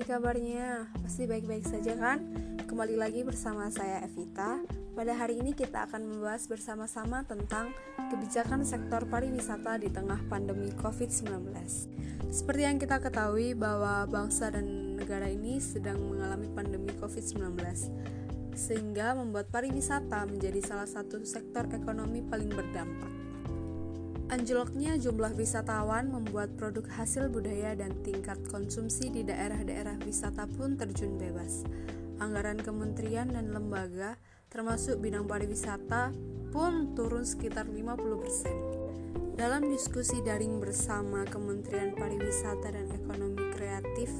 kabarnya? Pasti baik-baik saja kan? Kembali lagi bersama saya Evita. Pada hari ini kita akan membahas bersama-sama tentang kebijakan sektor pariwisata di tengah pandemi COVID-19. Seperti yang kita ketahui bahwa bangsa dan negara ini sedang mengalami pandemi COVID-19 sehingga membuat pariwisata menjadi salah satu sektor ekonomi paling berdampak. Anjloknya jumlah wisatawan membuat produk hasil budaya dan tingkat konsumsi di daerah-daerah wisata pun terjun bebas. Anggaran kementerian dan lembaga, termasuk bidang pariwisata, pun turun sekitar 50%. Dalam diskusi daring bersama Kementerian Pariwisata dan Ekonomi Kreatif,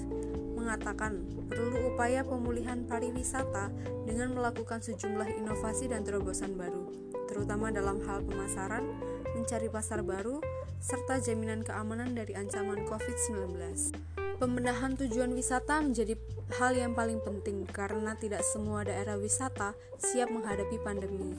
mengatakan perlu upaya pemulihan pariwisata dengan melakukan sejumlah inovasi dan terobosan baru, terutama dalam hal pemasaran, mencari pasar baru, serta jaminan keamanan dari ancaman COVID-19. Pembenahan tujuan wisata menjadi hal yang paling penting karena tidak semua daerah wisata siap menghadapi pandemi.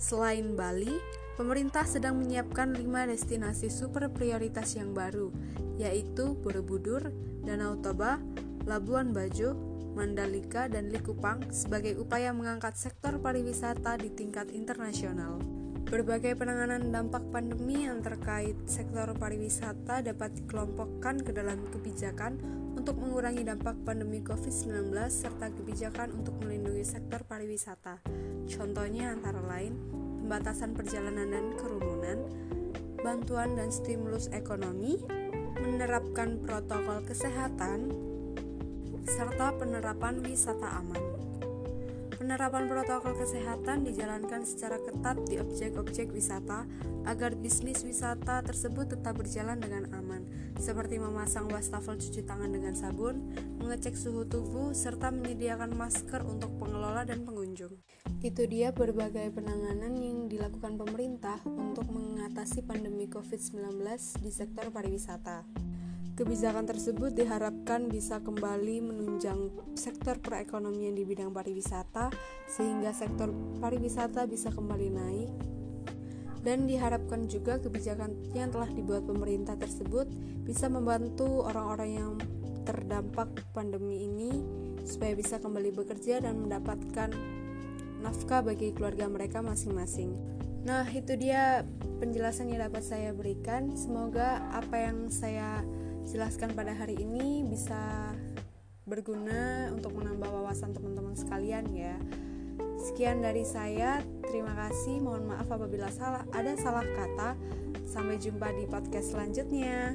Selain Bali, pemerintah sedang menyiapkan lima destinasi super prioritas yang baru, yaitu Borobudur, Danau Toba, Labuan Bajo, Mandalika, dan Likupang sebagai upaya mengangkat sektor pariwisata di tingkat internasional. Berbagai penanganan dampak pandemi yang terkait sektor pariwisata dapat dikelompokkan ke dalam kebijakan untuk mengurangi dampak pandemi COVID-19 serta kebijakan untuk melindungi sektor pariwisata. Contohnya antara lain pembatasan perjalanan dan kerumunan, bantuan dan stimulus ekonomi, menerapkan protokol kesehatan, serta penerapan wisata aman. Penerapan protokol kesehatan dijalankan secara ketat di objek-objek wisata agar bisnis wisata tersebut tetap berjalan dengan aman, seperti memasang wastafel cuci tangan dengan sabun, mengecek suhu tubuh, serta menyediakan masker untuk pengelola dan pengunjung. Itu dia berbagai penanganan yang dilakukan pemerintah untuk mengatasi pandemi COVID-19 di sektor pariwisata. Kebijakan tersebut diharapkan bisa kembali menunjang sektor perekonomian di bidang pariwisata sehingga sektor pariwisata bisa kembali naik dan diharapkan juga kebijakan yang telah dibuat pemerintah tersebut bisa membantu orang-orang yang terdampak pandemi ini supaya bisa kembali bekerja dan mendapatkan nafkah bagi keluarga mereka masing-masing. Nah, itu dia penjelasan yang dapat saya berikan. Semoga apa yang saya jelaskan pada hari ini bisa berguna untuk menambah wawasan teman-teman sekalian ya. Sekian dari saya, terima kasih. Mohon maaf apabila salah ada salah kata. Sampai jumpa di podcast selanjutnya.